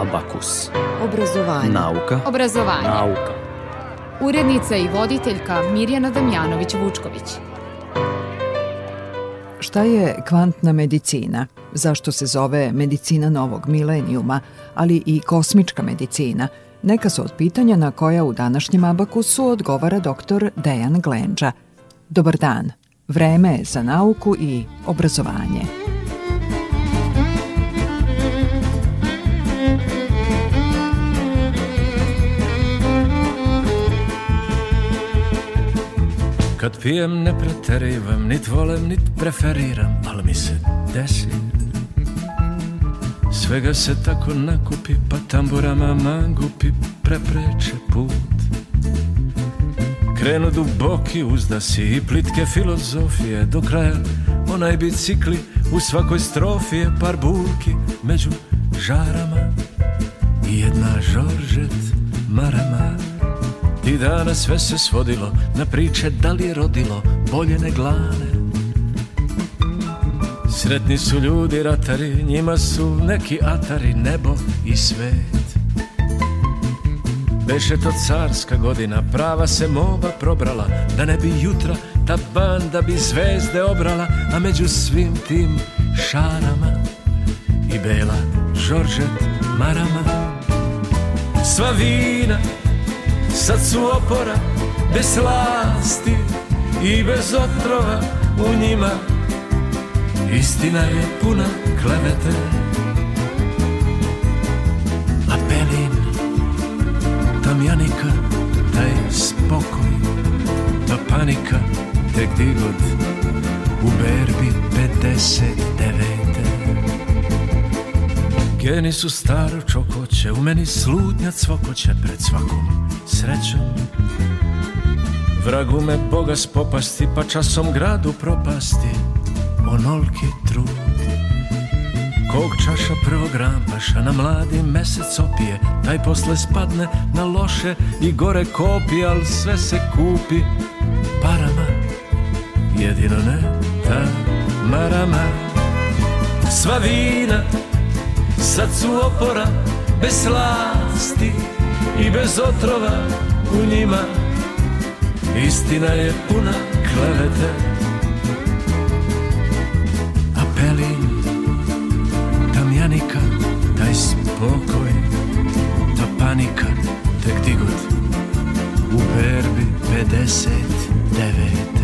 Abakus. Obrazovanje. Nauka. Obrazovanje. Nauka. Urednica i voditeljka Mirjana Damjanović-Vučković. Šta je kvantna medicina? Zašto se zove medicina novog milenijuma, ali i kosmička medicina? Neka su od pitanja na koja u današnjem Abakusu odgovara doktor Dejan Glenđa. Dobar dan. Vreme je za nauku i obrazovanje. Kad pijem ne preterivam, nit volem, nit preferiram, ali mi se desi. Svega se tako nakupi, pa tamburama mangupi prepreče put. Krenu duboki uzdasi i plitke filozofije do kraja, onaj bicikli u svakoj strofi je par burki među žarama i jedna žoržet marama. I dana sve se svodilo na priče da li je rodilo bolje ne glane Sretni su ljudi ratari, njima su neki atari, nebo i svet Beše to carska godina, prava se moba probrala Da ne bi jutra ta banda bi zvezde obrala A među svim tim šarama i bela Žoržet marama Sva vina Sad su opora bez slasti i bez otrova u njima Istina je puna klevete A Benin, Tamjanika, taj spokoj Ta da panika, tek digod u berbi 59. Geni su staro čokoće, u meni sludnja cvokoće pred svakom srećom Vragu me Boga spopasti pa časom gradu propasti Onolki trud Kog čaša prvog rampaša na mladi mesec opije Taj posle spadne na loše i gore kopi Al sve se kupi parama Jedino ne ta marama Sva vina sad su opora bez slasti i bez otrova u njima Istina je puna klevete Apelin, Damjanika, taj spokoj Ta panika, tek digod u berbi 59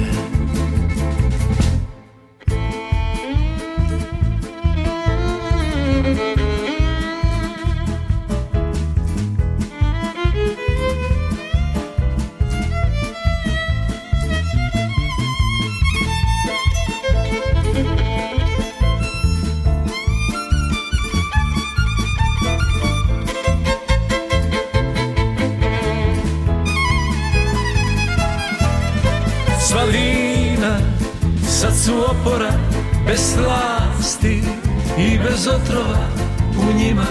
bez opora bez slasti i bez otrova u njima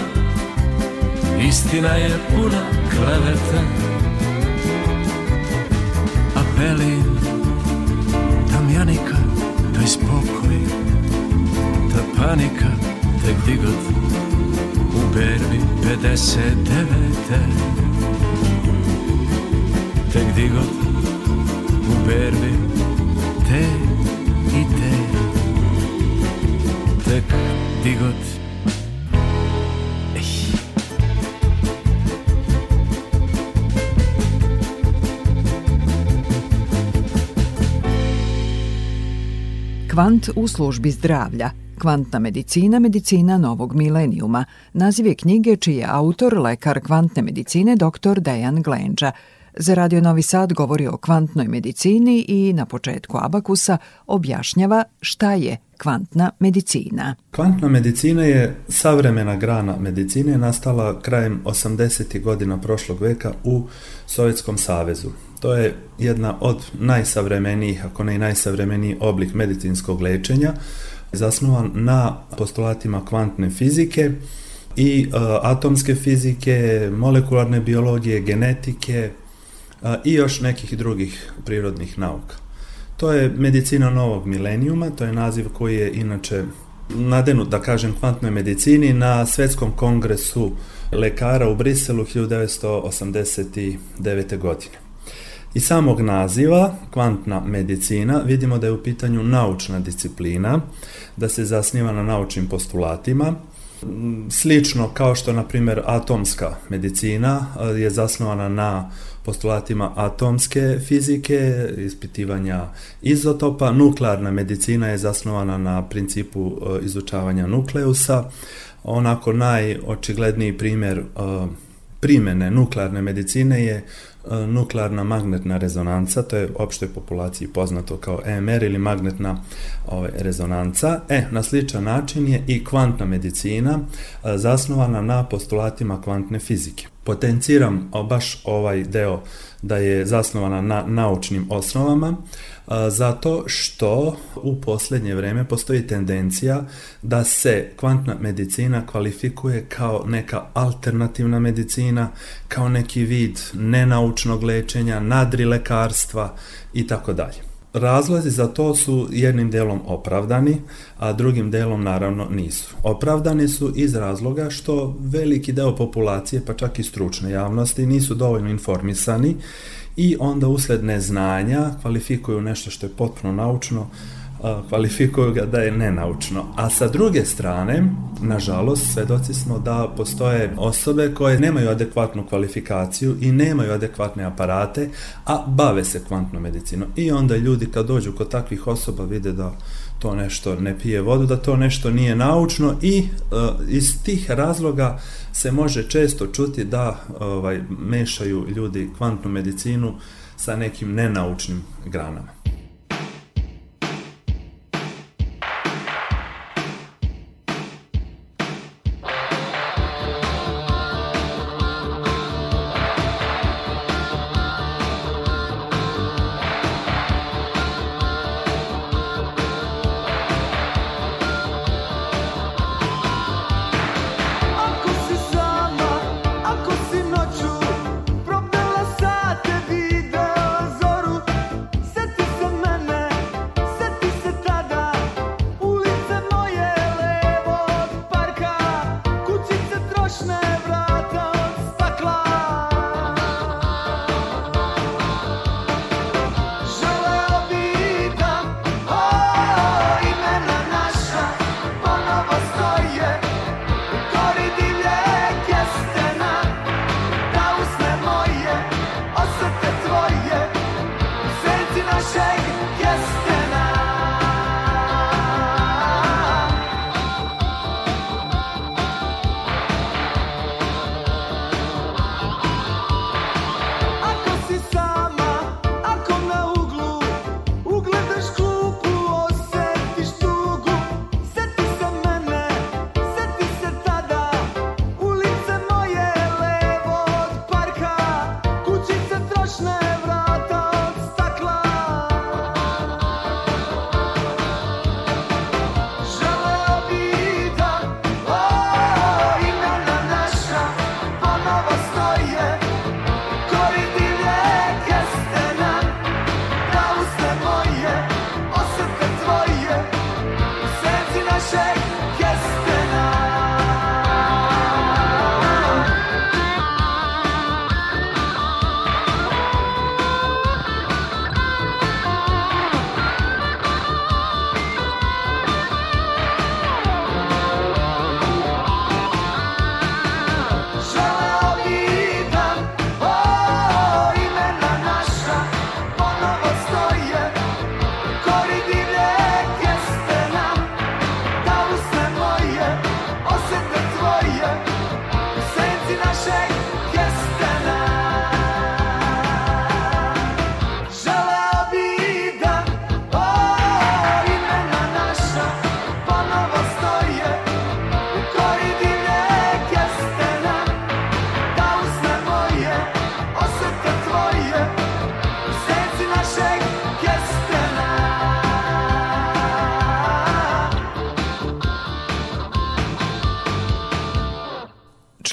Istina je puna klevete A Pelin, Damjanika, taj spokoj Ta panika, Te digot U berbi 59 Te digot u berbi te tek digot Ej. Kvant u službi zdravlja Kvantna medicina, medicina novog milenijuma. Naziv je knjige čiji je autor lekar kvantne medicine dr. Dejan Glenđa. Za Radio Novi Sad govori o kvantnoj medicini i na početku Abakusa objašnjava šta je kvantna medicina. Kvantna medicina je savremena grana medicine nastala krajem 80. godina prošlog veka u Sovjetskom savezu. To je jedna od najsavremenijih, ako ne i najsavremeniji oblik medicinskog lečenja, zasnovan na postulatima kvantne fizike i e, atomske fizike, molekularne biologije, genetike, i još nekih drugih prirodnih nauka. To je medicina novog milenijuma, to je naziv koji je inače nadenut, da kažem, kvantnoj medicini na Svetskom kongresu lekara u Briselu 1989. godine. I samog naziva, kvantna medicina, vidimo da je u pitanju naučna disciplina, da se zasniva na naučnim postulatima, slično kao što, na primjer, atomska medicina je zasnovana na postulatima atomske fizike, ispitivanja izotopa. Nuklearna medicina je zasnovana na principu e, izučavanja nukleusa. Onako najočigledniji primer e, primene nuklearne medicine je nuklearna magnetna rezonanca, to je opštoj populaciji poznato kao EMR ili magnetna ovaj, rezonanca. E, na sličan način je i kvantna medicina eh, zasnovana na postulatima kvantne fizike. Potenciram baš ovaj deo da je zasnovana na naučnim osnovama, zato što u posljednje vreme postoji tendencija da se kvantna medicina kvalifikuje kao neka alternativna medicina, kao neki vid nenaučnog lečenja, nadrilekarstva i tako dalje. Razlozi za to su jednim delom opravdani, a drugim delom naravno nisu. Opravdani su iz razloga što veliki deo populacije, pa čak i stručne javnosti, nisu dovoljno informisani i onda usled neznanja kvalifikuju nešto što je potpuno naučno kvalifikuju ga da je nenaučno. A sa druge strane, nažalost, svedoci smo da postoje osobe koje nemaju adekvatnu kvalifikaciju i nemaju adekvatne aparate, a bave se kvantnom medicinom. I onda ljudi kad dođu kod takvih osoba vide da to nešto ne pije vodu, da to nešto nije naučno i e, iz tih razloga se može često čuti da ovaj, mešaju ljudi kvantnu medicinu sa nekim nenaučnim granama.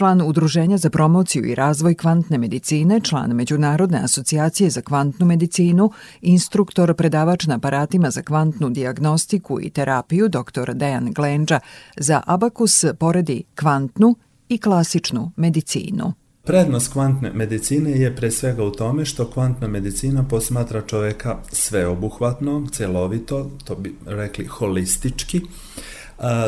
član Udruženja za promociju i razvoj kvantne medicine, član Međunarodne asocijacije za kvantnu medicinu, instruktor predavač na aparatima za kvantnu diagnostiku i terapiju dr. Dejan Glenđa za Abakus poredi kvantnu i klasičnu medicinu. Prednost kvantne medicine je pre svega u tome što kvantna medicina posmatra čoveka sveobuhvatno, celovito, to bi rekli holistički,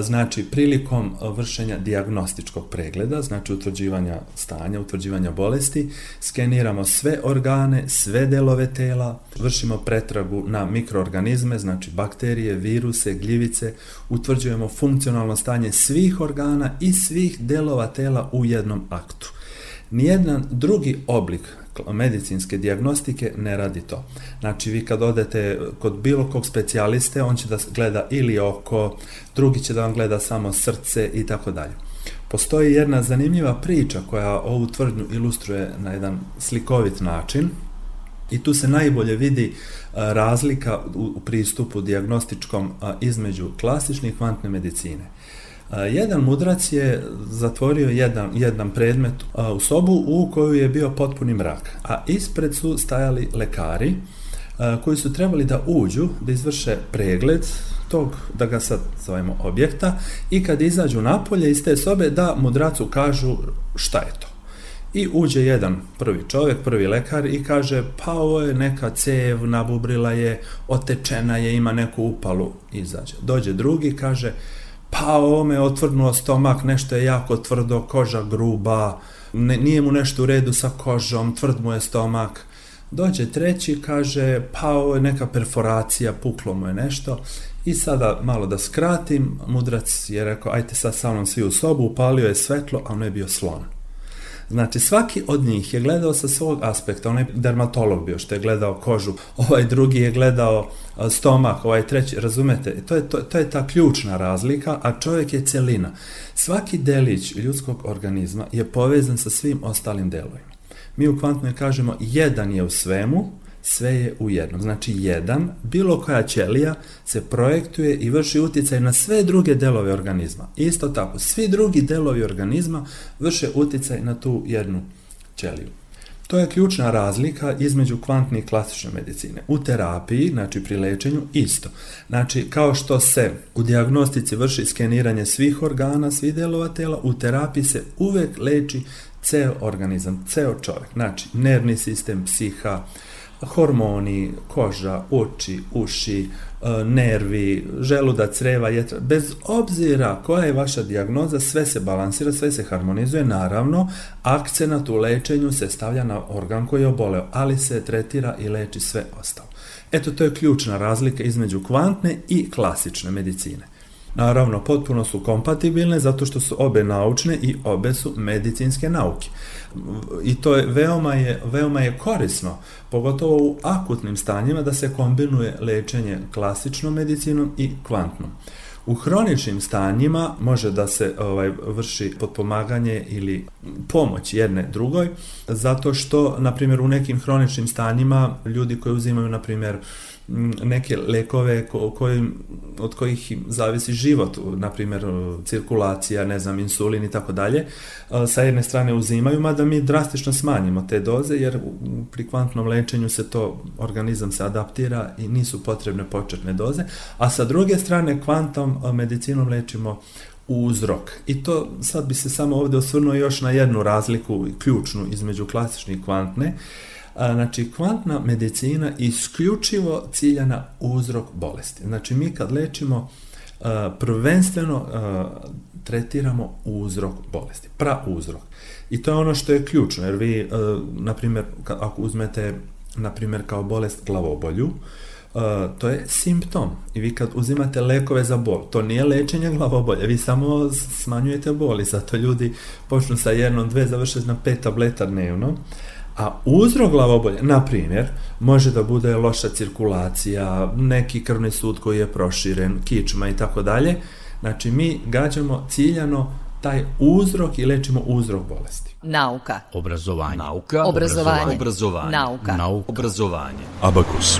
znači prilikom vršenja diagnostičkog pregleda, znači utvrđivanja stanja, utvrđivanja bolesti, skeniramo sve organe, sve delove tela, vršimo pretragu na mikroorganizme, znači bakterije, viruse, gljivice, utvrđujemo funkcionalno stanje svih organa i svih delova tela u jednom aktu. Nijedan drugi oblik medicinske diagnostike ne radi to. Znači vi kad odete kod bilo kog specijaliste, on će da gleda ili oko, drugi će da vam gleda samo srce i tako dalje. Postoji jedna zanimljiva priča koja ovu tvrdnju ilustruje na jedan slikovit način i tu se najbolje vidi e, razlika u pristupu diagnostičkom između klasične i kvantne medicine. Jedan mudrac je zatvorio jedan, jedan predmet u sobu u koju je bio potpuni mrak, a ispred su stajali lekari koji su trebali da uđu, da izvrše pregled tog, da ga sad zovemo objekta, i kad izađu napolje iz te sobe da mudracu kažu šta je to. I uđe jedan prvi čovjek, prvi lekar i kaže pa ovo je neka cev, nabubrila je, otečena je, ima neku upalu, izađe. Dođe drugi, kaže pa ovome otvrnuo stomak, nešto je jako tvrdo, koža gruba, ne, nije mu nešto u redu sa kožom, tvrd mu je stomak. Dođe treći, kaže, pa ovo je neka perforacija, puklo mu je nešto. I sada, malo da skratim, mudrac je rekao, ajte sad sa mnom svi u sobu, upalio je svetlo, a ono je bio slon. Znači, svaki od njih je gledao sa svog aspekta. Onaj dermatolog bio što je gledao kožu, ovaj drugi je gledao stomak, ovaj treći, razumete? E, to je, to, to je ta ključna razlika, a čovjek je celina. Svaki delić ljudskog organizma je povezan sa svim ostalim delovima. Mi u kvantnoj kažemo jedan je u svemu, sve je u jednom. Znači, jedan, bilo koja ćelija, se projektuje i vrši uticaj na sve druge delove organizma. Isto tako, svi drugi delovi organizma vrše uticaj na tu jednu ćeliju. To je ključna razlika između kvantne i klasične medicine. U terapiji, znači pri lečenju, isto. Znači, kao što se u diagnostici vrši skeniranje svih organa, svih delova tela, u terapiji se uvek leči ceo organizam, ceo čovek. Znači, nervni sistem, psiha, hormoni, koža, oči, uši, e, nervi, želuda, creva, jetra, bez obzira koja je vaša dijagnoza, sve se balansira, sve se harmonizuje, naravno, akcenat u lečenju se stavlja na organ koji je oboleo, ali se tretira i leči sve ostalo. Eto, to je ključna razlika između kvantne i klasične medicine. Naravno, potpuno su kompatibilne zato što su obe naučne i obe su medicinske nauke. I to je veoma je, veoma je korisno, pogotovo u akutnim stanjima, da se kombinuje lečenje klasičnom medicinom i kvantnom. U hroničnim stanjima može da se ovaj vrši potpomaganje ili pomoć jedne drugoj zato što na primjer u nekim hroničnim stanjima ljudi koji uzimaju na primjer neke lekove ko, kojim, od kojih im zavisi život, na primjer cirkulacija, ne znam, insulin i tako dalje, sa jedne strane uzimaju, mada mi drastično smanjimo te doze, jer pri kvantnom lečenju se to, organizam se adaptira i nisu potrebne početne doze, a sa druge strane kvantom medicinom lečimo uzrok. I to sad bi se samo ovdje osvrnuo još na jednu razliku ključnu između klasične i kvantne. Uh, Znači, kvantna medicina isključivo cilja na uzrok bolesti. Znači, mi kad lečimo prvenstveno tretiramo uzrok bolesti, pra uzrok. I to je ono što je ključno, jer vi, na primjer, ako uzmete, na primjer, kao bolest glavobolju, to je simptom. I vi kad uzimate lekove za bol, to nije lečenje glavobolje, vi samo smanjujete bol i zato ljudi počnu sa jednom, dve, završe na pet tableta dnevno, A uzrok glavobolje, na primjer, može da bude loša cirkulacija, neki krvni sud koji je proširen, kičma i tako dalje. Znači, mi gađamo ciljano taj uzrok i lečimo uzrok bolesti. Nauka. Obrazovanje. Nauka. Obrazovanje. Obrazovanje. Obrazovanje. Nauka. Nauka. Obrazovanje. Abakus. Abakus.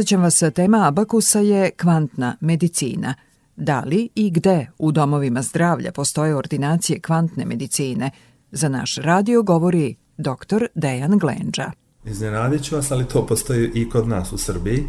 Podsjećam vas, tema abakusa je kvantna medicina. Da li i gde u domovima zdravlja postoje ordinacije kvantne medicine? Za naš radio govori dr. Dejan Glenđa. Iznenadit ću vas, ali to postoji i kod nas u Srbiji.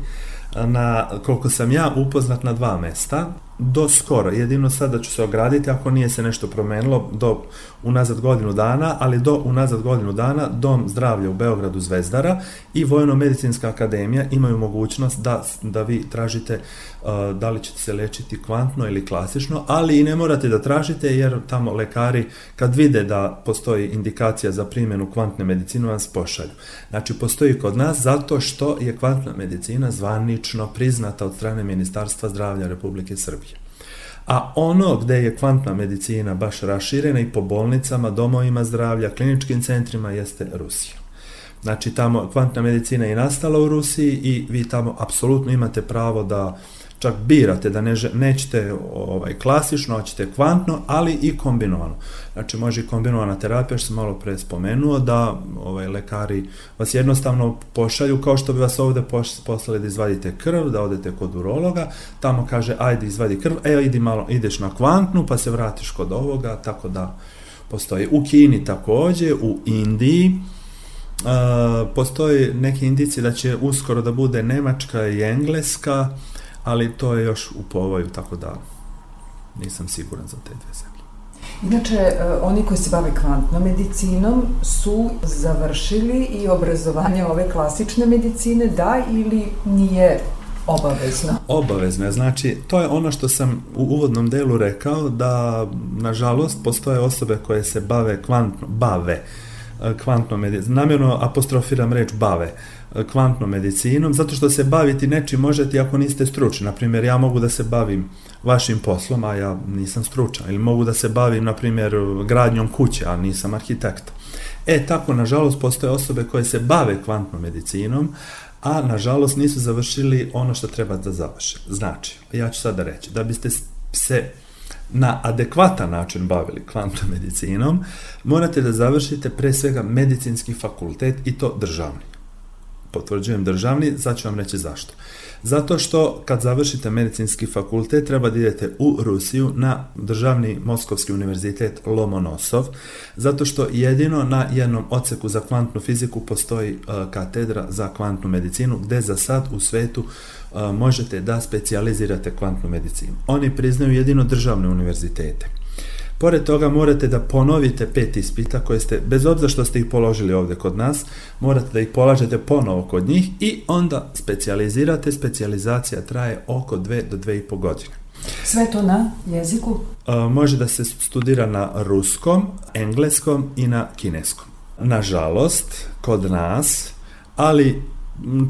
Na, koliko sam ja upoznat na dva mesta, do skoro, jedino sada ću se ograditi ako nije se nešto promenilo do unazad godinu dana, ali do unazad godinu dana Dom zdravlja u Beogradu Zvezdara i Vojno-medicinska akademija imaju mogućnost da, da vi tražite uh, da li ćete se lečiti kvantno ili klasično, ali i ne morate da tražite jer tamo lekari kad vide da postoji indikacija za primjenu kvantne medicine vas pošalju. Znači postoji kod nas zato što je kvantna medicina zvanično priznata od strane Ministarstva zdravlja Republike Srbije. A ono gde je kvantna medicina baš raširena i po bolnicama, domovima zdravlja, kliničkim centrima jeste Rusija. Znači tamo kvantna medicina je nastala u Rusiji i vi tamo apsolutno imate pravo da uh, čak birate da ne, nećete ovaj, klasično, hoćete kvantno, ali i kombinovano. Znači može i kombinovana terapija, što sam malo pre spomenuo, da ovaj, lekari vas jednostavno pošalju kao što bi vas ovde poslali da izvadite krv, da odete kod urologa, tamo kaže ajde izvadi krv, e idi malo, ideš na kvantnu pa se vratiš kod ovoga, tako da postoji. U Kini takođe, u Indiji, Uh, postoji neke indicije da će uskoro da bude Nemačka i Engleska ali to je još u povoju, tako da nisam siguran za te dve zemlje. Inače, e, oni koji se bave kvantnom medicinom su završili i obrazovanje ove klasične medicine, da ili nije Obavezno. Obavezno, znači to je ono što sam u uvodnom delu rekao da nažalost postoje osobe koje se bave kvantno, bave e, kvantnom medicinom, namjerno apostrofiram reč bave, kvantnom medicinom, zato što se baviti nečim možete ako niste stručni. Naprimjer, ja mogu da se bavim vašim poslom, a ja nisam stručan. Ili mogu da se bavim, na primjer, gradnjom kuće, a nisam arhitekta. E, tako, nažalost, postoje osobe koje se bave kvantnom medicinom, a nažalost nisu završili ono što treba da završe. Znači, ja ću sada reći, da biste se na adekvatan način bavili kvantnom medicinom, morate da završite pre svega medicinski fakultet i to državni potvrđujem državni, sad ću vam reći zašto. Zato što kad završite medicinski fakultet treba da idete u Rusiju na državni Moskovski univerzitet Lomonosov, zato što jedino na jednom odseku za kvantnu fiziku postoji uh, katedra za kvantnu medicinu, gde za sad u svetu uh, možete da specijalizirate kvantnu medicinu. Oni priznaju jedino državne univerzitete. Pored toga morate da ponovite pet ispita koje ste, bez obzira što ste ih položili ovde kod nas, morate da ih polažete ponovo kod njih i onda specijalizirate, specijalizacija traje oko 2 do 2 i po godine. Sve to na jeziku? A, može da se studira na ruskom, engleskom i na kineskom. Nažalost, kod nas, ali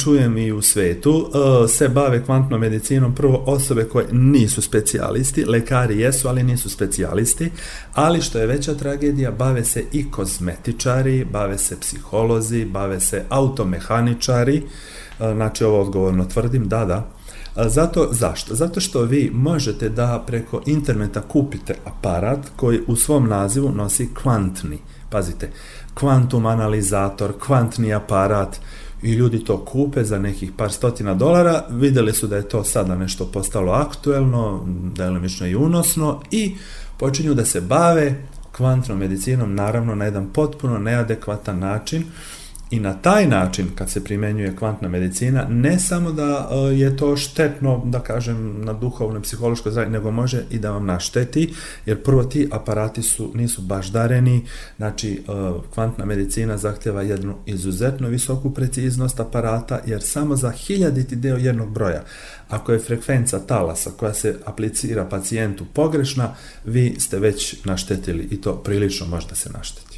čujem i u svetu, e, se bave kvantnom medicinom prvo osobe koje nisu specijalisti, lekari jesu, ali nisu specijalisti, ali što je veća tragedija, bave se i kozmetičari, bave se psiholozi, bave se automehaničari, e, znači ovo odgovorno tvrdim, da, da, e, zato, zašto? Zato što vi možete da preko interneta kupite aparat koji u svom nazivu nosi kvantni, pazite, kvantum analizator, kvantni aparat, i ljudi to kupe za nekih par stotina dolara, videli su da je to sada nešto postalo aktuelno, delimično i unosno i počinju da se bave kvantnom medicinom, naravno na jedan potpuno neadekvatan način, I na taj način, kad se primenjuje kvantna medicina, ne samo da e, je to štetno, da kažem, na duhovno, psihološko zdravlje, nego može i da vam našteti, jer prvo ti aparati su, nisu baš dareni, znači e, kvantna medicina zahtjeva jednu izuzetno visoku preciznost aparata, jer samo za hiljaditi deo jednog broja, ako je frekvenca talasa koja se aplicira pacijentu pogrešna, vi ste već naštetili i to prilično možda se našteti.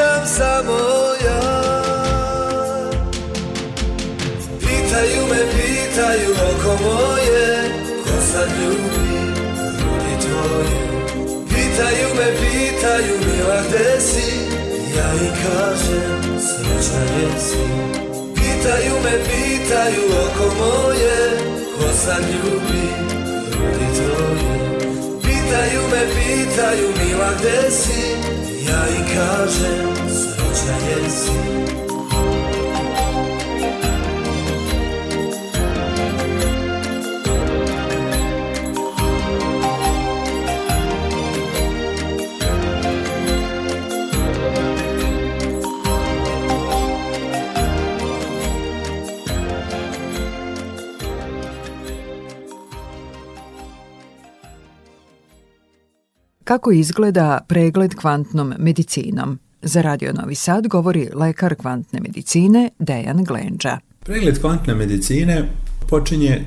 nisam samo ja Pitaju me, pitaju oko moje Ko sad ljubi, ljubi tvoje Pitaju me, pitaju mila gde si Ja im kažem, srećna jesi Pitaju me, pitaju oko moje Ko sad ljubi, ljubi tvoje Pitaju me, pitaju mila gde si i każe zwyczaj jest Kako izgleda pregled kvantnom medicinom? Za Radio Novi Sad govori lekar kvantne medicine Dejan Glenđa. Pregled kvantne medicine počinje e,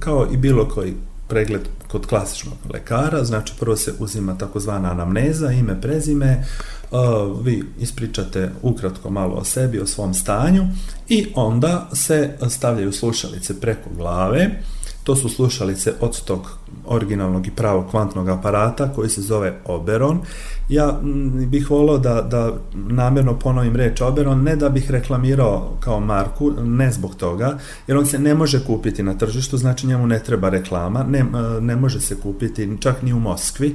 kao i bilo koji pregled kod klasičnog lekara, znači prvo se uzima takozvana anamneza, ime, prezime, e, vi ispričate ukratko malo o sebi, o svom stanju i onda se stavljaju slušalice preko glave, To su slušalice od tog originalnog i pravog kvantnog aparata koji se zove Oberon. Ja mm, bih volao da, da namjerno ponovim reč Oberon, ne da bih reklamirao kao marku, ne zbog toga, jer on se ne može kupiti na tržištu, znači njemu ne treba reklama, ne, e, ne može se kupiti čak ni u Moskvi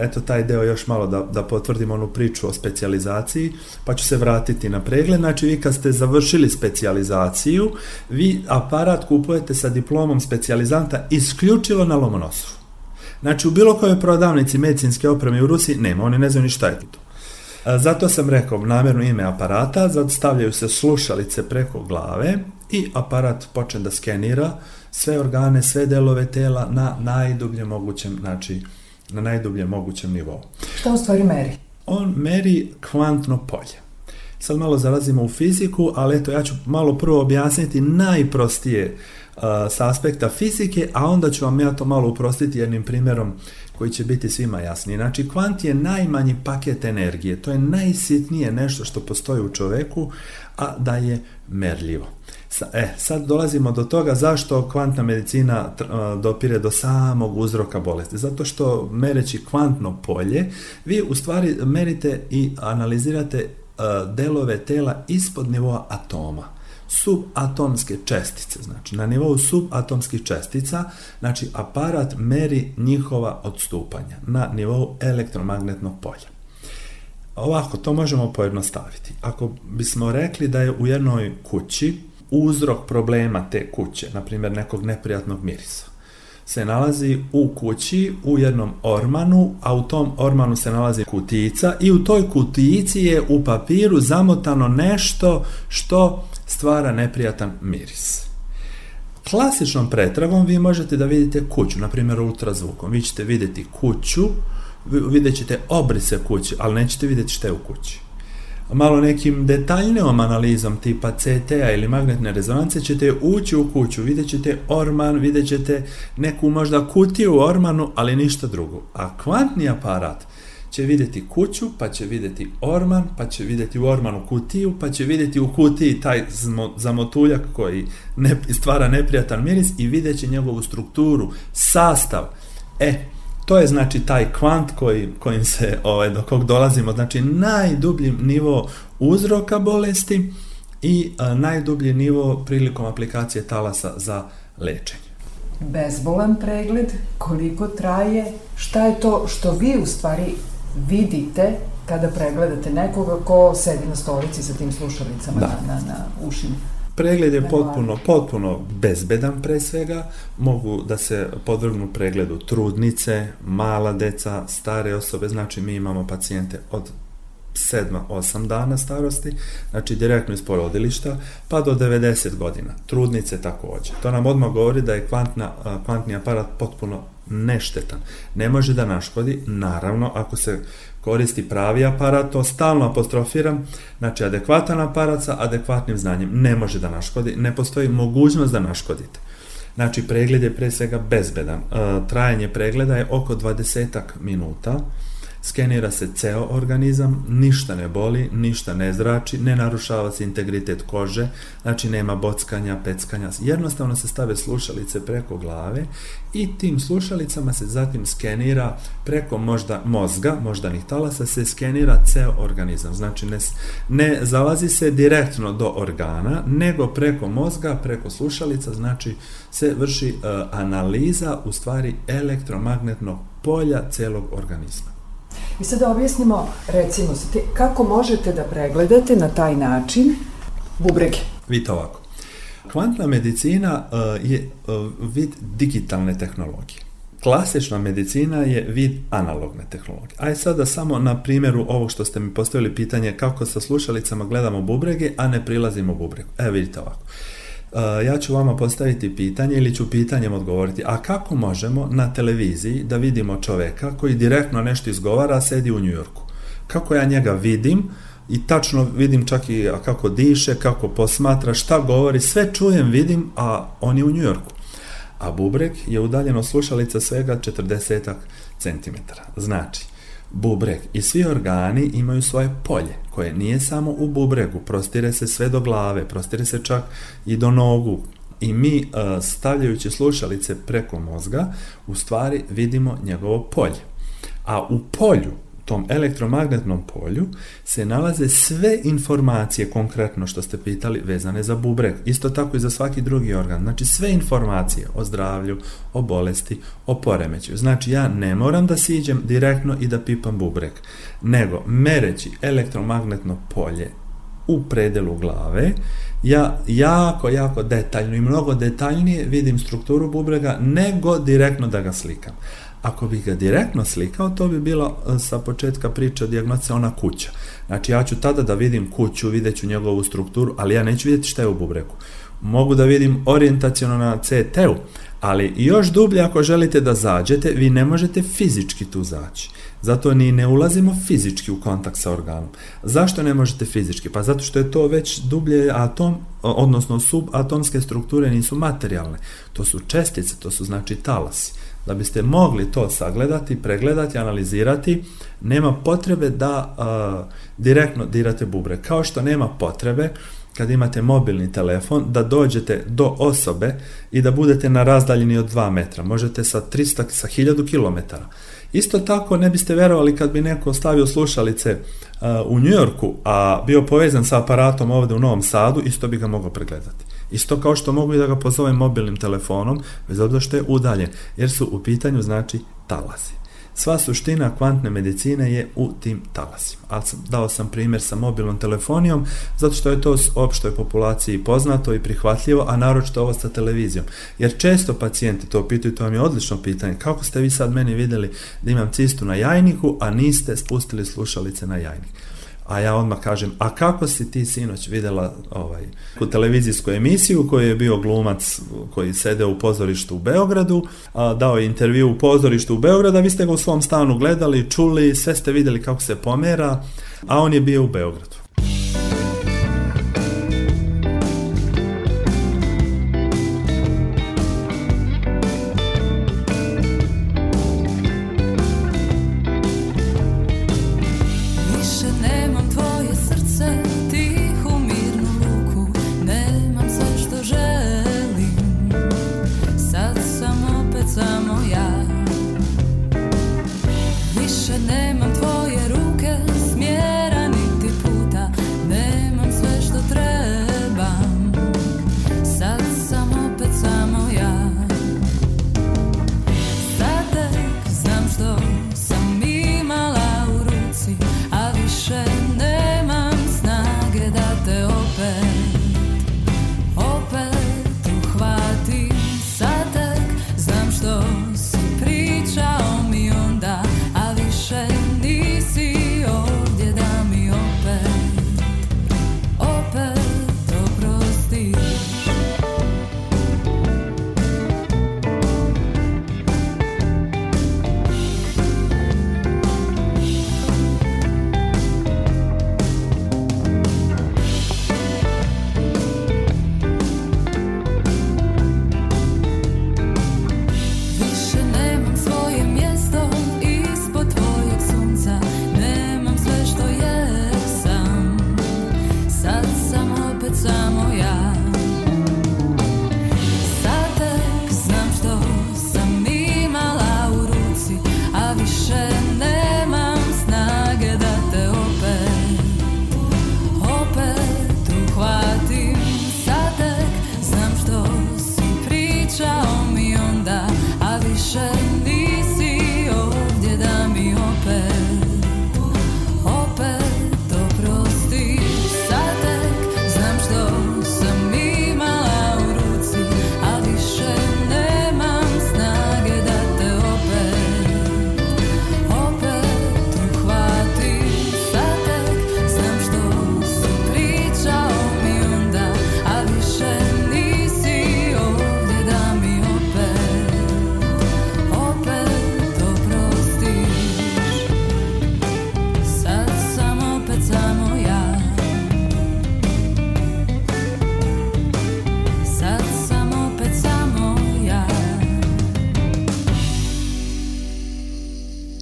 eto taj deo još malo da, da potvrdim onu priču o specijalizaciji, pa ću se vratiti na pregled. Znači vi kad ste završili specijalizaciju, vi aparat kupujete sa diplomom specijalizanta isključivo na Lomonosov. Znači u bilo kojoj prodavnici medicinske opreme u Rusiji nema, oni ne znaju ni šta je to. Zato sam rekao namerno ime aparata, zato stavljaju se slušalice preko glave i aparat počne da skenira sve organe, sve delove tela na najdubljem mogućem, znači, na najdubljem mogućem nivou. Šta u stvari meri? On meri kvantno polje. Sad malo zalazimo u fiziku, ali eto ja ću malo prvo objasniti najprostije uh, s aspekta fizike, a onda ću vam ja to malo uprostiti jednim primjerom koji će biti svima jasniji. Znači, kvant je najmanji paket energije, to je najsitnije nešto što postoji u čoveku, a da je merljivo. E, sad dolazimo do toga zašto kvantna medicina dopire do samog uzroka bolesti. Zato što mereći kvantno polje, vi u stvari merite i analizirate e, delove tela ispod nivoa atoma subatomske čestice. Znači, na nivou subatomskih čestica, znači, aparat meri njihova odstupanja na nivou elektromagnetnog polja. Ovako, to možemo pojednostaviti. Ako bismo rekli da je u jednoj kući uzrok problema te kuće, na primjer nekog neprijatnog mirisa, se nalazi u kući u jednom ormanu, a u tom ormanu se nalazi kutica i u toj kutici je u papiru zamotano nešto što stvara neprijatan miris. Klasičnom pretragom vi možete da vidite kuću, na primjer ultrazvukom. Vi ćete vidjeti kuću, vidjet ćete obrise kuće, ali nećete videti šta je u kući malo nekim detaljnijom analizom tipa CT-a ili magnetne rezonance ćete ući u kuću, vidjet ćete orman, vidjet ćete neku možda kutiju u ormanu, ali ništa drugo. A kvantni aparat će vidjeti kuću, pa će vidjeti orman, pa će vidjeti u ormanu kutiju, pa će vidjeti u kutiji taj zamotuljak koji ne, stvara neprijatan miris i vidjet će njegovu strukturu, sastav. E, To je znači taj kvant koji, kojim se, ovaj, do kog dolazimo, znači najdublji nivo uzroka bolesti i a, najdublji nivo prilikom aplikacije talasa za lečenje. Bezbolan pregled, koliko traje, šta je to što vi u stvari vidite kada pregledate nekoga ko sedi na stolici sa tim slušalicama da. na, na, na ušima? Pregled je potpuno, potpuno bezbedan pre svega, mogu da se podvrgnu pregledu trudnice, mala deca, stare osobe, znači mi imamo pacijente od 7-8 dana starosti, znači direktno iz porodilišta, pa do 90 godina. Trudnice takođe. To nam odmah govori da je kvantna, kvantni aparat potpuno neštetan. Ne može da naškodi, naravno, ako se koristi pravi aparat, to stalno apostrofiram, znači adekvatan aparat sa adekvatnim znanjem ne može da naškodi, ne postoji mogućnost da naškodite. Znači, pregled je pre svega bezbedan. E, trajanje pregleda je oko 20 minuta, Skenira se ceo organizam, ništa ne boli, ništa ne zrači, ne narušava se integritet kože, znači nema bockanja, peckanja. Jednostavno se stave slušalice preko glave i tim slušalicama se zatim skenira preko možda mozga, moždanih talasa, se skenira ceo organizam. Znači ne, ne zalazi se direktno do organa, nego preko mozga, preko slušalica, znači se vrši e, analiza u stvari elektromagnetnog polja celog organizma. I sada da objasnimo, recimo, kako možete da pregledate na taj način bubrege? Vidite ovako. Kvantna medicina eh, je eh, vid digitalne tehnologije. Klasična medicina je vid analogne tehnologije. Aj sada samo na primjeru ovo što ste mi postavili pitanje kako sa slušalicama gledamo bubrege, a ne prilazimo bubregu. Evo vidite ovako. Eh, ja ću vama postaviti pitanje ili ću pitanjem odgovoriti, a kako možemo na televiziji da vidimo čoveka koji direktno nešto izgovara, sedi u Njujorku? Kako ja njega vidim i tačno vidim čak i kako diše, kako posmatra, šta govori, sve čujem, vidim, a on je u Njujorku. A bubreg je udaljeno slušalica svega 40 centimetara. Znači, Bubreg i svi organi imaju svoje polje koje nije samo u bubregu, prostire se sve do glave, prostire se čak i do nogu. I mi e, stavljajući slušalice preko mozga u stvari vidimo njegovo polje. A u polju tom elektromagnetnom polju se nalaze sve informacije konkretno što ste pitali vezane za bubreg, isto tako i za svaki drugi organ. Znači sve informacije o zdravlju, o bolesti, o poremeću. Znači ja ne moram da siđem direktno i da pipam bubreg, nego mereći elektromagnetno polje u predelu glave, ja jako, jako detaljno i mnogo detaljnije vidim strukturu bubrega nego direktno da ga slikam. Ako bih ga direktno slikao, to bi bilo e, sa početka priče o ona kuća. Znači ja ću tada da vidim kuću, vidjet ću njegovu strukturu, ali ja neću vidjeti šta je u bubreku. Mogu da vidim orijentacijono na CT-u, ali još dublje ako želite da zađete, vi ne možete fizički tu zaći. Zato ni ne ulazimo fizički u kontakt sa organom. Zašto ne možete fizički? Pa zato što je to već dublje atom, odnosno subatomske strukture nisu materijalne. To su čestice, to su znači talasi. Da biste mogli to sagledati, pregledati, analizirati, nema potrebe da a, direktno dirate bubre. Kao što nema potrebe kad imate mobilni telefon da dođete do osobe i da budete na razdaljini od 2 metra. Možete sa 300, sa 1000 km. Isto tako ne biste verovali kad bi neko stavio slušalice uh, u Njujorku, a bio povezan sa aparatom ovde u Novom Sadu, isto bi ga mogao pregledati. Isto kao što mogu i da ga pozovem mobilnim telefonom, bez obzira što je udaljen, jer su u pitanju znači talasi. Sva suština kvantne medicine je u tim talasima. Al sam, dao sam primjer sa mobilnom telefonijom, zato što je to opštoj populaciji poznato i prihvatljivo, a naročito ovo sa televizijom. Jer često pacijenti to pitaju, to vam je odlično pitanje, kako ste vi sad meni videli da imam cistu na jajniku, a niste spustili slušalice na jajnik. A ja odmah kažem, a kako si ti sinoć videla ovaj, u televizijsku emisiju koji je bio glumac koji sede u pozorištu u Beogradu, a, dao je intervju u pozorištu u Beogradu, vi ste ga u svom stanu gledali, čuli, sve ste videli kako se pomera, a on je bio u Beogradu.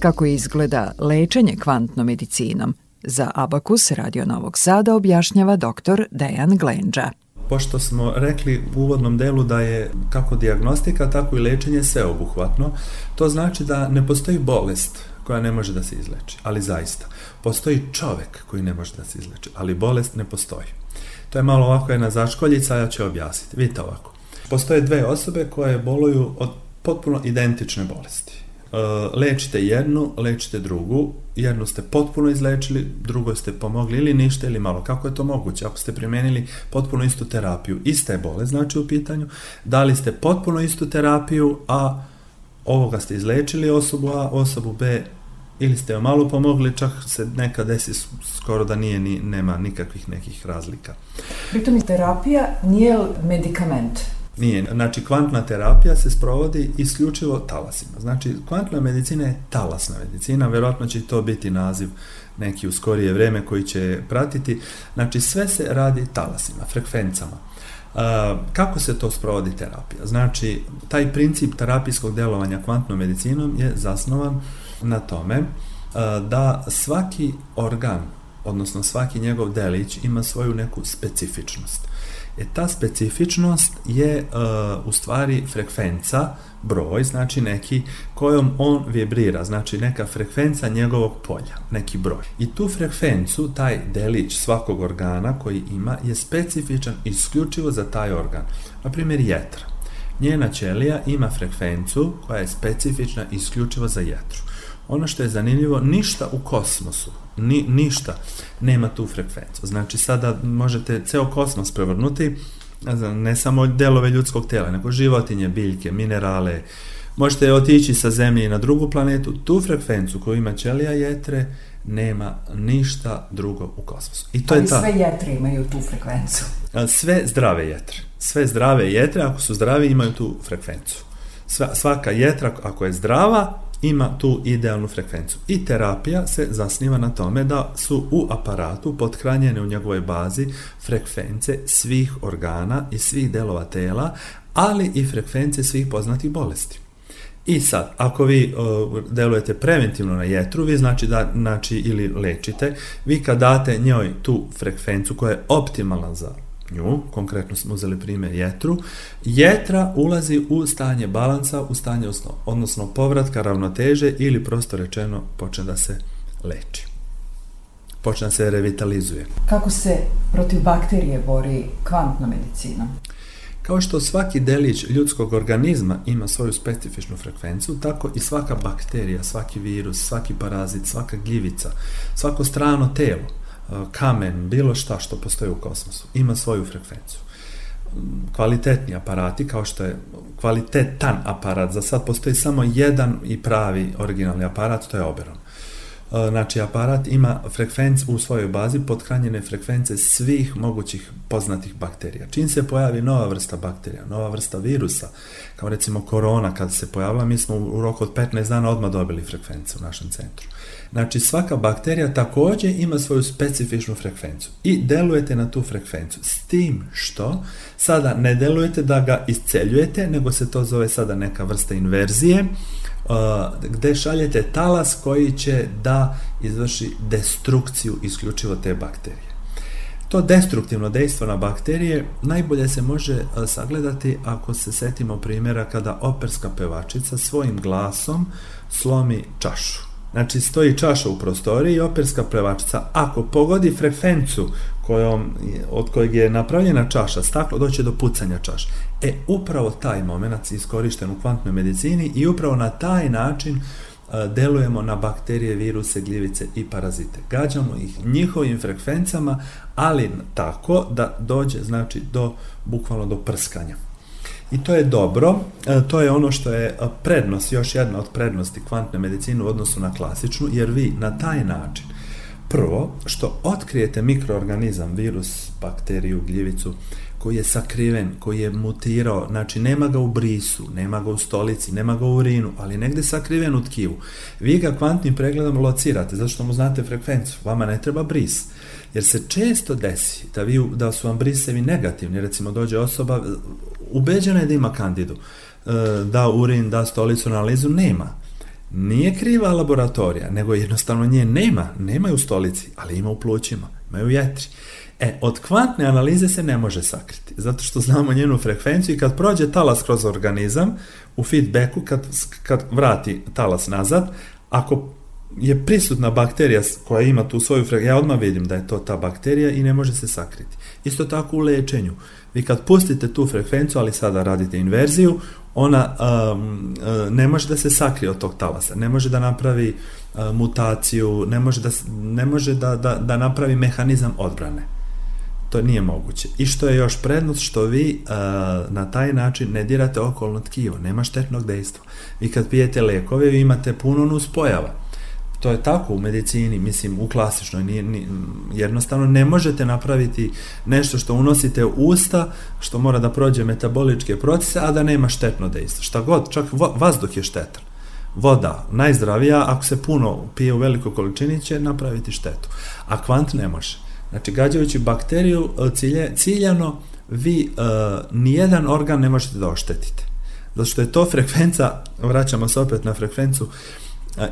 Kako izgleda lečenje kvantnom medicinom? Za Abakus Radio Novog Sada objašnjava doktor Dejan Glenđa pošto smo rekli u uvodnom delu da je kako diagnostika, tako i lečenje sveobuhvatno, to znači da ne postoji bolest koja ne može da se izleči, ali zaista. Postoji čovek koji ne može da se izleči, ali bolest ne postoji. To je malo ovako jedna začkoljica, ja ću objasniti. Vidite ovako. Postoje dve osobe koje boluju od potpuno identične bolesti. Eh, lečite jednu, lečite drugu, jednu ste potpuno izlečili, drugoj ste pomogli ili ništa ili malo. Kako je to moguće? Ako ste primenili potpuno istu terapiju, ista je bolest znači u pitanju, dali ste potpuno istu terapiju, a ovoga ste izlečili osobu A, osobu B ili ste joj malo pomogli, čak se neka desi skoro da nije, ni, nema nikakvih nekih razlika. Pritom i terapija nije medikament. Nije. Znači, kvantna terapija se sprovodi isključivo talasima. Znači, kvantna medicina je talasna medicina, verovatno će to biti naziv neki u skorije vreme koji će pratiti. Znači, sve se radi talasima, frekvencama. Kako se to sprovodi terapija? Znači, taj princip terapijskog delovanja kvantnom medicinom je zasnovan na tome da svaki organ, odnosno svaki njegov delić ima svoju neku specifičnost. E, ta specifičnost je e, u stvari frekvenca, broj, znači neki kojom on vibrira, znači neka frekvenca njegovog polja, neki broj. I tu frekvencu, taj delić svakog organa koji ima je specifičan isključivo za taj organ. Na primjer, jetra. Njena ćelija ima frekvencu koja je specifična isključivo za jetru. Ono što je zanimljivo, ništa u kosmosu, ni, ništa, nema tu frekvencu. Znači sada možete ceo kosmos prevrnuti, ne samo delove ljudskog tela, nego životinje, biljke, minerale, možete otići sa zemlje na drugu planetu, tu frekvencu koju ima ćelija jetre, nema ništa drugo u kosmosu. I to Ali je ta... sve jetre imaju tu frekvencu. Sve zdrave jetre. Sve zdrave jetre, ako su zdrave, imaju tu frekvencu. Svaka jetra, ako je zdrava, ima tu idealnu frekvencu. I terapija se zasniva na tome da su u aparatu pothranjene u njegovoj bazi frekvence svih organa i svih delova tela, ali i frekvence svih poznatih bolesti. I sad, ako vi e, delujete preventivno na jetru, vi znači da znači ili lečite, vi kad date njoj tu frekvencu koja je optimalna za nju, konkretno smo uzeli primjer jetru, jetra ulazi u stanje balansa, u stanje osno, odnosno povratka ravnoteže ili prosto rečeno počne da se leči. Počne da se revitalizuje. Kako se protiv bakterije bori kvantna medicina? Kao što svaki delić ljudskog organizma ima svoju specifičnu frekvencu, tako i svaka bakterija, svaki virus, svaki parazit, svaka gljivica, svako strano telo kamen, bilo šta što postoji u kosmosu, ima svoju frekvenciju. Kvalitetni aparati, kao što je kvalitetan aparat, za sad postoji samo jedan i pravi originalni aparat, to je Oberon E, znači aparat ima frekvenc u svojoj bazi pothranjene frekvence svih mogućih poznatih bakterija. Čim se pojavi nova vrsta bakterija, nova vrsta virusa, kao recimo korona kad se pojavila, mi smo u roku od 15 dana odmah dobili frekvence u našem centru. Znači svaka bakterija takođe ima svoju specifičnu frekvencu i delujete na tu frekvencu. S tim što sada ne delujete da ga isceljujete, nego se to zove sada neka vrsta inverzije, gde šaljete talas koji će da izvrši destrukciju isključivo te bakterije. To destruktivno dejstvo na bakterije najbolje se može sagledati ako se setimo primjera kada operska pevačica svojim glasom slomi čašu. Znači, stoji čaša u prostoriji i operska pevačica, ako pogodi frekvencu kojom, od kojeg je napravljena čaša staklo, doće do pucanja čaš. E, upravo taj moment iskorišten u kvantnoj medicini i upravo na taj način e, delujemo na bakterije, viruse, gljivice i parazite. Gađamo ih njihovim frekvencama, ali tako da dođe znači do bukvalno do prskanja. I to je dobro, e, to je ono što je e, prednost, još jedna od prednosti kvantne medicine u odnosu na klasičnu, jer vi na taj način prvo što otkrijete mikroorganizam, virus, bakteriju, gljivicu, koji je sakriven, koji je mutirao, znači nema ga u brisu, nema ga u stolici, nema ga u urinu, ali negde sakriven u tkivu. Vi ga kvantnim pregledom locirate, zato što mu znate frekvenciju, vama ne treba bris. Jer se često desi da, vi, da su vam brisevi negativni, recimo dođe osoba, ubeđena je da ima kandidu. E, da urin, da stolicu na analizu, nema. Nije kriva laboratorija, nego jednostavno nje nema. Nema je u stolici, ali ima u plućima, ima je u jetri. E, od kvantne analize se ne može sakriti, zato što znamo njenu frekvenciju i kad prođe talas kroz organizam, u feedbacku, kad, kad vrati talas nazad, ako je prisutna bakterija koja ima tu svoju frekvenciju, ja odmah vidim da je to ta bakterija i ne može se sakriti. Isto tako u lečenju. Uh, Vi kad pustite tu frekvencu, ali sada radite inverziju, ona um, uh, ne može da se sakrije od tog talasa, ne može da napravi uh, mutaciju, ne može, da, ne može da, da, da napravi mehanizam odbrane. To nije moguće. I što je još prednost, što vi uh, na taj način ne dirate okolno tkivo, nema štetnog dejstva. Vi kad pijete lekove, vi imate puno nuspojava to je tako u medicini, mislim u klasičnoj, nije, nije, jednostavno ne možete napraviti nešto što unosite u usta, što mora da prođe metaboličke procese, a da nema štetno dejstvo. Šta god, čak vazduh je štetan. Voda, najzdravija, ako se puno pije u velikoj količini, će napraviti štetu. A kvant ne može. Znači, gađajući bakteriju e, cilje, ciljano, vi e, nijedan organ ne možete da oštetite. Zato što je to frekvenca, vraćamo se opet na frekvencu,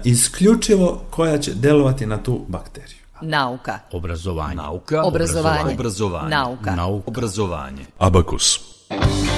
isključivo koja će delovati na tu bakteriju. Nauka. Obrazovanje. Nauka. Obrazovanje. Obrazovanje. Nauka. Nauka. Obrazovanje. Abakus. Abakus.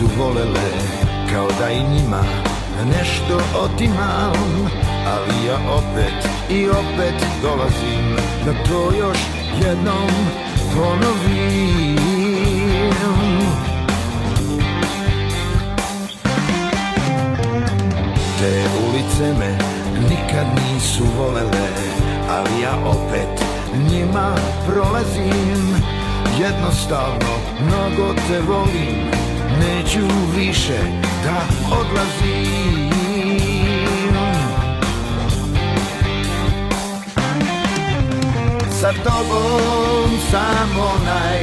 su volele kao da i njima nešto otimam Ali ja opet i opet dolazim da to još jednom ponovim Te ulice me nikad nisu volele Ali ja opet njima prolazim Jednostavno mnogo te volim neću više da odlazim Sa tobom samo naj,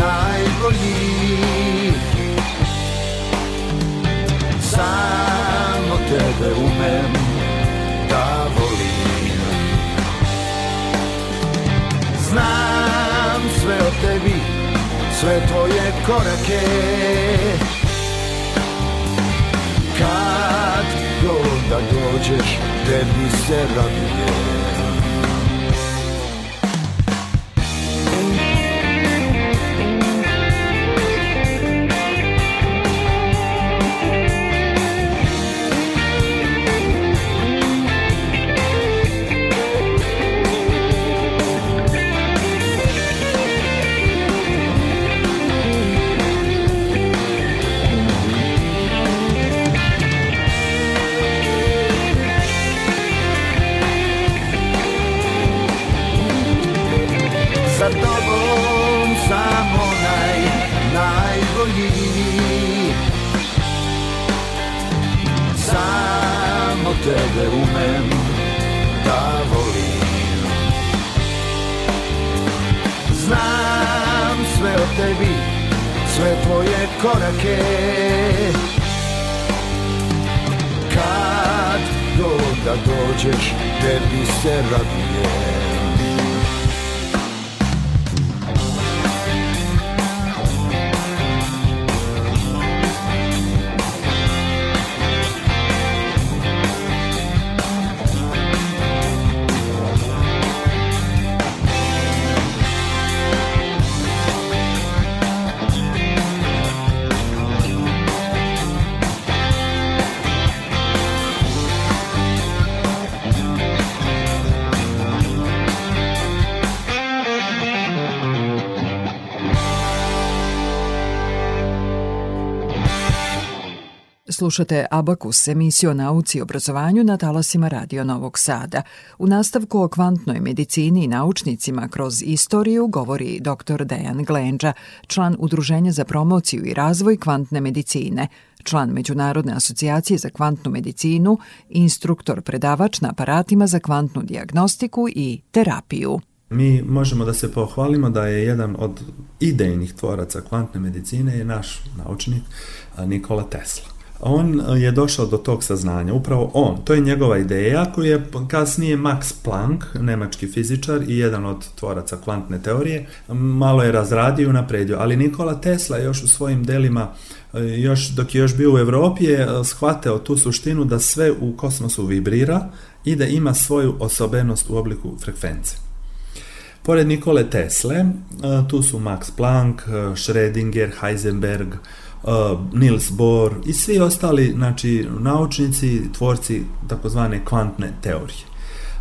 najbolji Samo tebe umem da volim Znam sve o tebi sve tvoje korake Kad god da dođeš tebi se raduje serra do Slušate Abakus, emisiju o nauci i obrazovanju na talasima Radio Novog Sada. U nastavku o kvantnoj medicini i naučnicima kroz istoriju govori dr. Dejan Glenđa, član Udruženja za promociju i razvoj kvantne medicine, član Međunarodne asocijacije za kvantnu medicinu, instruktor predavač na aparatima za kvantnu diagnostiku i terapiju. Mi možemo da se pohvalimo da je jedan od idejnih tvoraca kvantne medicine je naš naučnik Nikola Tesla on e, je došao do tog saznanja, upravo on, to je njegova ideja koju je kasnije Max Planck, nemački fizičar i jedan od tvoraca kvantne teorije, malo je razradio i unapredio, ali Nikola Tesla još u svojim delima e, još dok je još bio u Evropi je e, shvateo tu suštinu da sve u kosmosu vibrira i da ima svoju osobenost u obliku frekvence. Pored Nikole Tesle, tu su Max Planck, Schrödinger, Heisenberg, Uh, Niels Bohr i svi ostali znači, naučnici, tvorci takozvane kvantne teorije.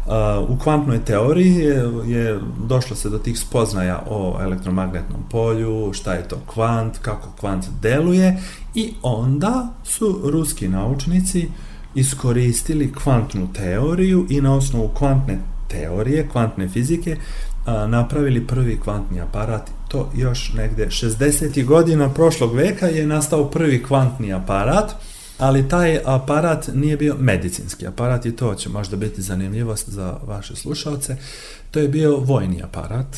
Uh, u kvantnoj teoriji je, je došlo se do tih spoznaja o elektromagnetnom polju, šta je to kvant, kako kvant deluje i onda su ruski naučnici iskoristili kvantnu teoriju i na osnovu kvantne teorije, kvantne fizike, uh, napravili prvi kvantni aparat to još negde 60. godina prošlog veka je nastao prvi kvantni aparat, ali taj aparat nije bio medicinski aparat i to će možda biti zanimljivost za vaše slušalce. To je bio vojni aparat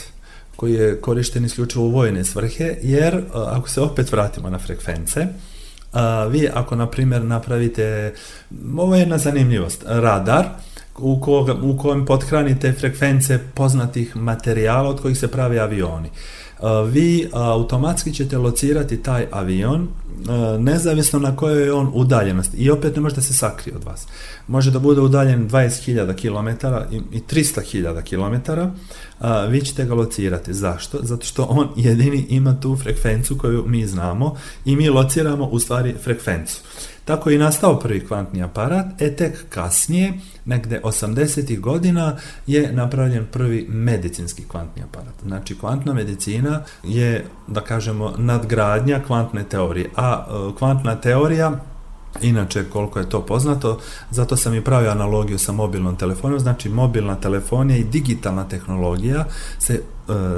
koji je korišten isključivo u vojne svrhe, jer ako se opet vratimo na frekvence, vi ako na primjer napravite, ovo je jedna zanimljivost, radar, u, koga, u kojem pothranite frekvence poznatih materijala od kojih se prave avioni. Uh, Eh, vi eh, automatski ćete locirati taj avion E, nezavisno na kojoj je on udaljenosti. I opet ne može da se sakrije od vas. Može da bude udaljen 20.000 km i 300.000 km, e, vi ćete ga locirati. Zašto? Zato što on jedini ima tu frekvencu koju mi znamo i mi lociramo u stvari frekvencu. Tako je i nastao prvi kvantni aparat, e tek kasnije, negde 80. godina, je napravljen prvi medicinski kvantni aparat. Znači, kvantna medicina je, da kažemo, nadgradnja kvantne teorije, a e, kvantna teorija Inače, koliko je to poznato, zato sam i pravio analogiju sa mobilnom telefonijom, znači mobilna telefonija i digitalna tehnologija se e,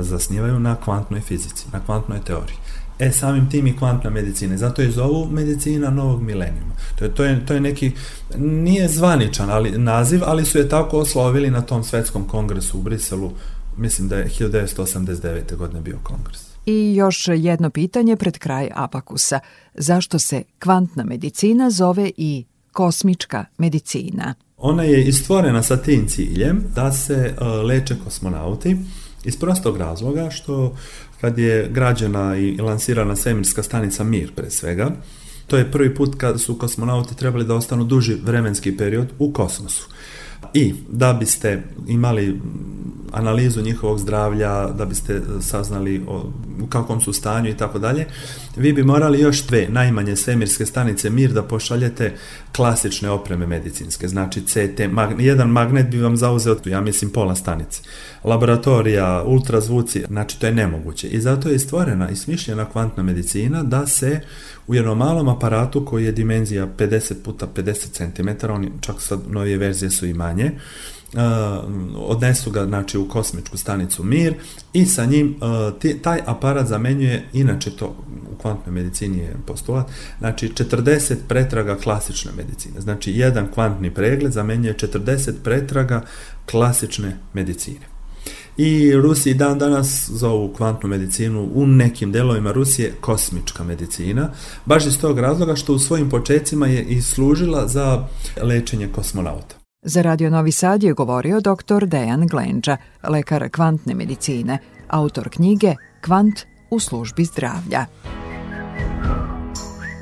zasnivaju na kvantnoj fizici, na kvantnoj teoriji. E, samim tim i kvantna medicina. Zato je zovu medicina novog milenijuma. To je, to, je, to je neki, nije zvaničan ali, naziv, ali su je tako oslovili na tom svetskom kongresu u Briselu, mislim da je 1989. godine bio kongres. I još jedno pitanje pred kraj abakusa. Zašto se kvantna medicina zove i kosmička medicina? Ona je istvorena sa tim ciljem da se e, leče kosmonauti iz prostog razloga što kad je građena i lansirana svemirska stanica Mir pre svega, to je prvi put kada su kosmonauti trebali da ostanu duži vremenski period u kosmosu. I da biste imali analizu njihovog zdravlja, da biste e, saznali o, u kakvom su stanju i tako dalje, vi bi morali još dve najmanje svemirske stanice Mir da pošaljete klasične opreme medicinske, znači CT, mag, jedan magnet bi vam zauzeo, ja mislim, pola stanice. Laboratorija, ultrazvuci, znači to je nemoguće. I zato je stvorena i smišljena kvantna medicina da se u jednom malom aparatu koji je dimenzija 50 puta 50 cm, oni čak sad novije verzije su i manje, Uh, odnesu ga znači, u kosmičku stanicu Mir i sa njim e, taj aparat zamenjuje, inače to u kvantnoj medicini je postulat, znači 40 pretraga klasične medicine. Znači jedan kvantni pregled zamenjuje 40 pretraga klasične medicine. I Rusi dan danas zovu kvantnu medicinu u nekim delovima Rusije kosmička medicina, baš iz tog razloga što u svojim početcima je i služila za lečenje kosmonauta. Za Radio Novi Sad je govorio dr. Dejan Glenđa, lekar kvantne medicine, autor knjige Kvant u službi zdravlja.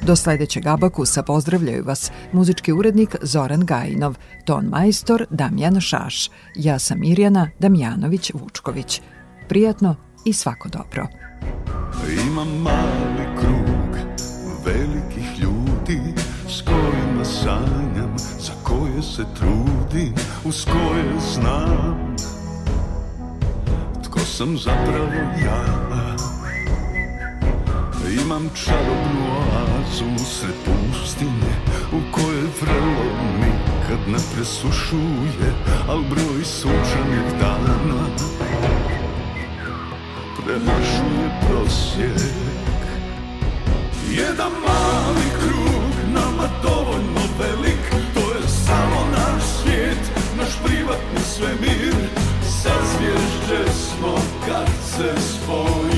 Do sledećeg abakusa pozdravljaju vas muzički urednik Zoran Gajinov, ton majstor Damjan Šaš. Ja sam Mirjana Damjanović-Vučković. Prijatno i svako dobro. Imam mali krug velikih ljudi s kojima sanjam, za koje se trudim, uz koje znam tko sam zapravo ja. Imam čarobnu oazu usred pustinje U kojoj vrelo nikad ne presušuje Al broj sučanih dana Premašuje prosjek Jedan mali krug nama dovoljno velik To je samo naš svijet, naš privatni svemir Sa zvježđe smo kad se spoji